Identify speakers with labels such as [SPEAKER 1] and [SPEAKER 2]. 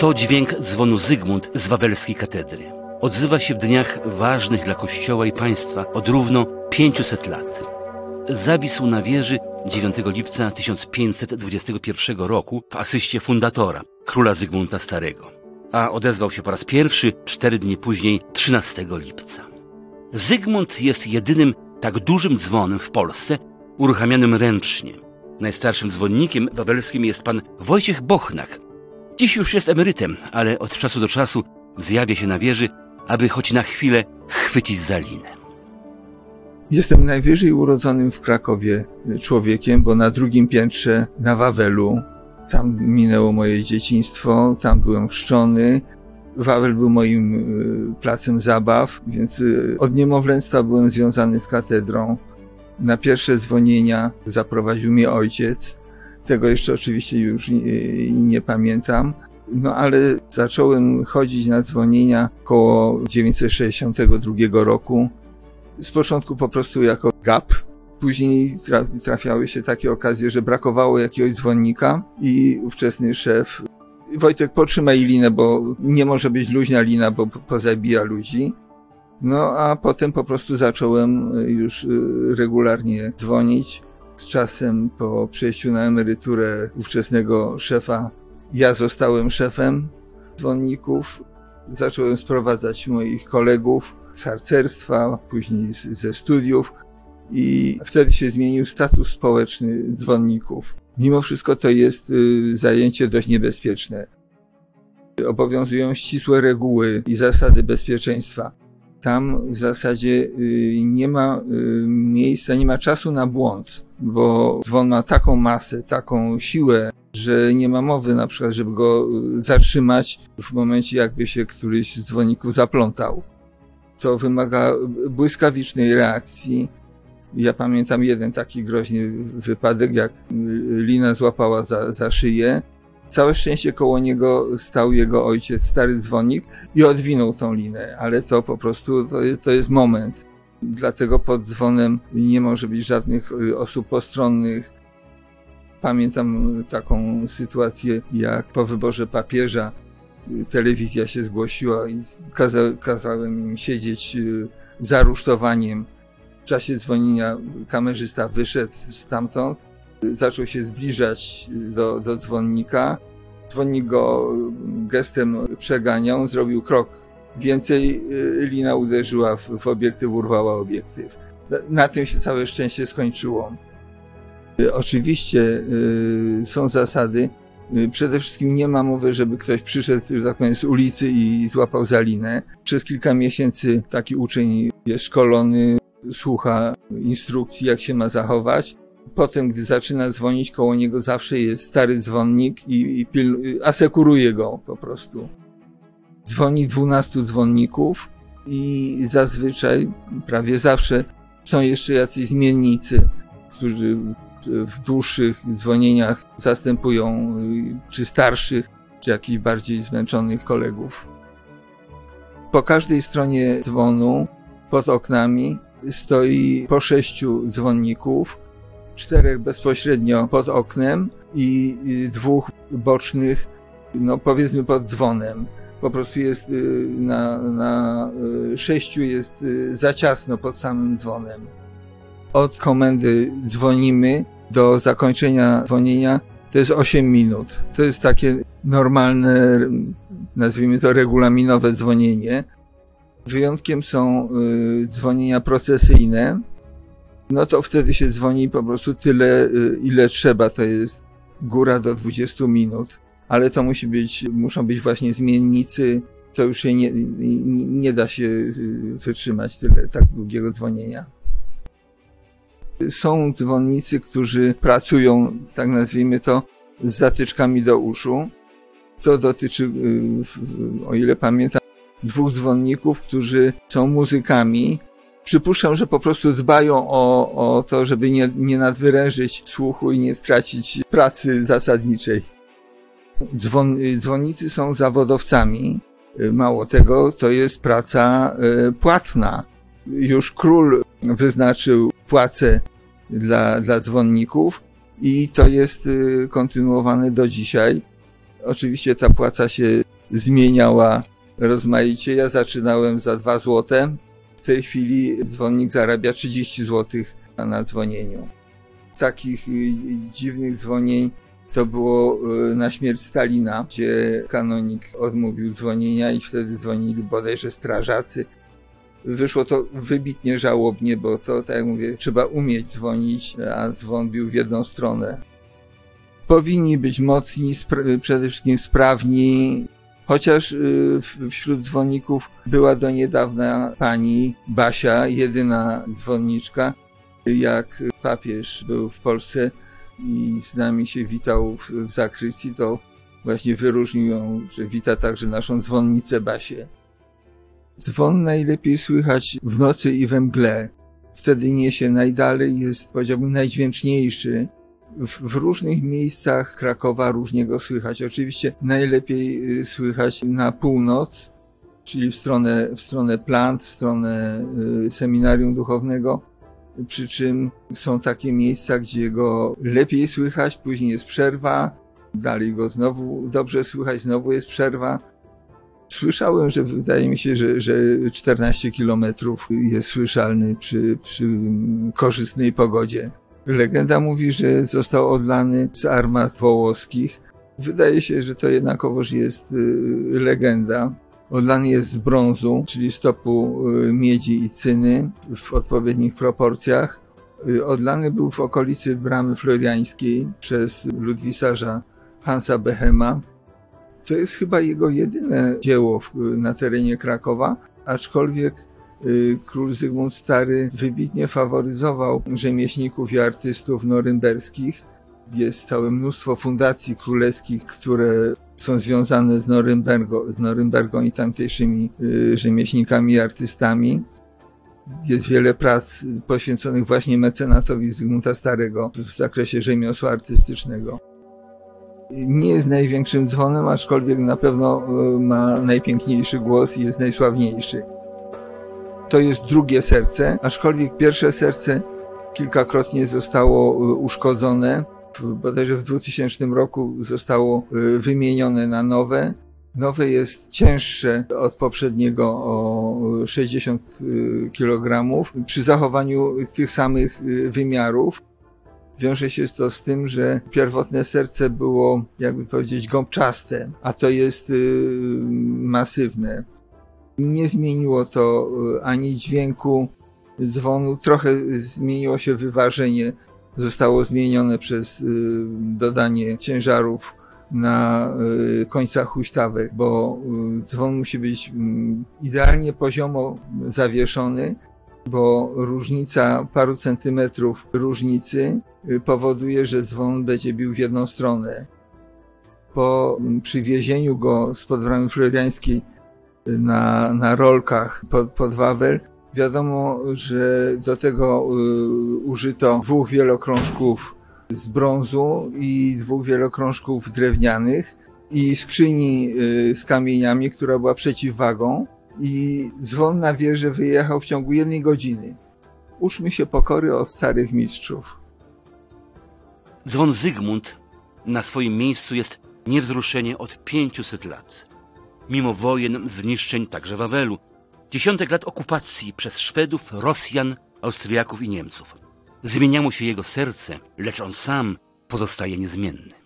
[SPEAKER 1] To dźwięk dzwonu Zygmunt z wawelskiej katedry. Odzywa się w dniach ważnych dla Kościoła i państwa od równo 500 lat. Zawisł na wieży 9 lipca 1521 roku w asyście fundatora, króla Zygmunta Starego, a odezwał się po raz pierwszy cztery dni później 13 lipca. Zygmunt jest jedynym tak dużym dzwonem w Polsce uruchamianym ręcznie. Najstarszym dzwonnikiem wawelskim jest pan Wojciech Bochnach. Dziś już jest emerytem, ale od czasu do czasu zjawia się na wieży, aby choć na chwilę chwycić za linę.
[SPEAKER 2] Jestem najwyżej urodzonym w Krakowie człowiekiem, bo na drugim piętrze na Wawelu, tam minęło moje dzieciństwo, tam byłem chrzczony. Wawel był moim y, placem zabaw, więc y, od niemowlęctwa byłem związany z katedrą. Na pierwsze dzwonienia zaprowadził mnie ojciec. Tego jeszcze oczywiście już nie, nie pamiętam. No ale zacząłem chodzić na dzwonienia koło 1962 roku z początku po prostu jako gap. Później trafiały się takie okazje, że brakowało jakiegoś dzwonnika i ówczesny szef Wojtek, potrzymaj linę, bo nie może być luźna lina, bo pozabija ludzi. No a potem po prostu zacząłem już y, regularnie dzwonić. Z czasem po przejściu na emeryturę ówczesnego szefa, ja zostałem szefem dzwonników. Zacząłem sprowadzać moich kolegów z harcerstwa, później z, ze studiów i wtedy się zmienił status społeczny dzwonników. Mimo wszystko to jest y, zajęcie dość niebezpieczne. Obowiązują ścisłe reguły i zasady bezpieczeństwa. Tam w zasadzie y, nie ma y, miejsca, nie ma czasu na błąd, bo dzwon ma taką masę, taką siłę, że nie ma mowy na przykład, żeby go zatrzymać w momencie, jakby się któryś z dzwonników zaplątał to wymaga błyskawicznej reakcji. Ja pamiętam jeden taki groźny wypadek, jak lina złapała za, za szyję. Całe szczęście koło niego stał jego ojciec, stary dzwonnik i odwinął tą linę, ale to po prostu to jest, to jest moment. Dlatego pod dzwonem nie może być żadnych y, osób postronnych. Pamiętam taką sytuację, jak po wyborze papieża telewizja się zgłosiła i kaza, kazałem im siedzieć y, za rusztowaniem. W czasie dzwonienia kamerzysta wyszedł stamtąd, zaczął się zbliżać do, do dzwonnika. Dzwonnik go gestem przeganiał, zrobił krok więcej, y, lina uderzyła w, w obiektyw, urwała obiektyw. Na tym się całe szczęście skończyło. Oczywiście y, są zasady, Y, przede wszystkim nie ma mowy, żeby ktoś przyszedł, że tak powiem, z ulicy i złapał za linę. Przez kilka miesięcy taki uczeń jest szkolony, słucha instrukcji, jak się ma zachować. Potem, gdy zaczyna dzwonić, koło niego zawsze jest stary dzwonnik i, i asekuruje go po prostu. Dzwoni 12 dzwonników i zazwyczaj, prawie zawsze są jeszcze jacyś zmiennicy, którzy w dłuższych dzwonieniach zastępują y, czy starszych, czy jakichś bardziej zmęczonych kolegów. Po każdej stronie dzwonu, pod oknami, stoi po sześciu dzwonników, czterech bezpośrednio pod oknem i dwóch bocznych, no powiedzmy pod dzwonem. Po prostu jest y, na, na y, sześciu jest za ciasno pod samym dzwonem. Od komendy dzwonimy do zakończenia dzwonienia to jest 8 minut. To jest takie normalne, nazwijmy to regulaminowe dzwonienie. Wyjątkiem są y, dzwonienia procesyjne. No to wtedy się dzwoni po prostu tyle, y, ile trzeba. To jest góra do 20 minut. Ale to musi być, muszą być właśnie zmiennicy. To już się nie, nie, da się y, wytrzymać tyle tak długiego dzwonienia. Są dzwonnicy, którzy pracują, tak nazwijmy to, z zatyczkami do uszu. To dotyczy, y, o ile pamiętam, dwóch dzwonników, którzy są muzykami. Przypuszczam, że po prostu dbają o, o to, żeby nie, nie nadwyrężyć słuchu i nie stracić pracy zasadniczej. Dzwon, dzwonnicy są zawodowcami. Mało tego, to jest praca y, płatna. Już król wyznaczył płacę dla, dla dzwonników i to jest y, kontynuowane do dzisiaj. Oczywiście ta płaca się zmieniała rozmaicie. Ja zaczynałem za 2 złote. W tej chwili dzwonnik zarabia 30 zł na dzwonieniu. Takich y, dziwnych dzwonień to było y, na śmierć Stalina, gdzie kanonik odmówił dzwonienia i wtedy dzwonili bodajże strażacy. Wyszło to wybitnie żałobnie, bo to, tak jak mówię, trzeba umieć dzwonić, a dzwon bił w jedną stronę. Powinni być mocni, przede wszystkim sprawni, chociaż y, wśród dzwonników była do niedawna pani Basia, jedyna dzwonniczka. Jak papież był w Polsce i z nami się witał w, zakrystii, to właśnie wyróżnił ją, że wita także naszą dzwonnicę Basię. Dzwon najlepiej słychać w nocy i we mgle. Wtedy niesie najdalej, jest powiedziałbym najdźwięczniejszy. W, w, różnych miejscach Krakowa różnie go słychać. Oczywiście najlepiej y, słychać na północ, czyli w stronę, w stronę plant, w stronę y, seminarium duchownego. Przy czym są takie miejsca, gdzie go lepiej słychać, później jest przerwa, dalej go znowu dobrze słychać, znowu jest przerwa. Słyszałem, że wydaje mi się, że, że 14 kilometrów jest słyszalny przy, przy korzystnej pogodzie. Legenda mówi, że został odlany z armat wołoskich. Wydaje się, że to jednakowoż jest y, legenda. Odlany jest z brązu, czyli stopu y, miedzi i cyny w odpowiednich proporcjach. Y, odlany był w okolicy bramy floriańskiej przez ludwisarza Hansa Behema. To jest chyba jego jedyne dzieło na terenie Krakowa, aczkolwiek Y, król Zygmunt Stary wybitnie faworyzował rzemieślników i artystów norymberskich. Jest całe mnóstwo fundacji królewskich, które są związane z, Norymbergo, z Norymbergą i tamtejszymi y, rzemieślnikami i artystami. Jest wiele prac poświęconych właśnie mecenatowi Zygmunta Starego w zakresie rzemiosła artystycznego nie jest największym dzwonem, aczkolwiek na pewno y, ma najpiękniejszy głos i jest najsławniejszy. To jest drugie serce, aczkolwiek pierwsze serce kilkakrotnie zostało y, uszkodzone bodajże w 2000 roku zostało y, wymienione na nowe. Nowe jest cięższe od poprzedniego o 60 y, kg przy zachowaniu tych samych wymiarów. Wiąże się to z tym, że pierwotne serce było, jakby powiedzieć, gąbczaste, a to jest masywne. Nie zmieniło to ani dźwięku dzwonu, trochę zmieniło się wyważenie zostało zmienione przez y, dodanie ciężarów na y, końcach huśtawek, bo dzwon musi być idealnie poziomo zawieszony, bo różnica paru centymetrów różnicy powoduje, że dzwon będzie bił w jedną stronę. Po przywiezieniu go z podwramy floriańskiej na, na rolkach pod, pod Wawel Wiadomo, że do tego y, użyto dwóch wielokrążków z brązu i dwóch wielokrążków drewnianych i skrzyni y, z kamieniami, która była przeciwwagą i dzwon na wieżę wyjechał w ciągu jednej godziny. Uczmy się pokory od starych mistrzów.
[SPEAKER 1] Dzwon Zygmunt na swoim miejscu jest niewzruszenie od 500 lat. Mimo wojen, zniszczeń także Wawelu, dziesiątek lat okupacji przez Szwedów, Rosjan, Austriaków i Niemców. Zmienia mu się jego serce, lecz on sam pozostaje niezmienny.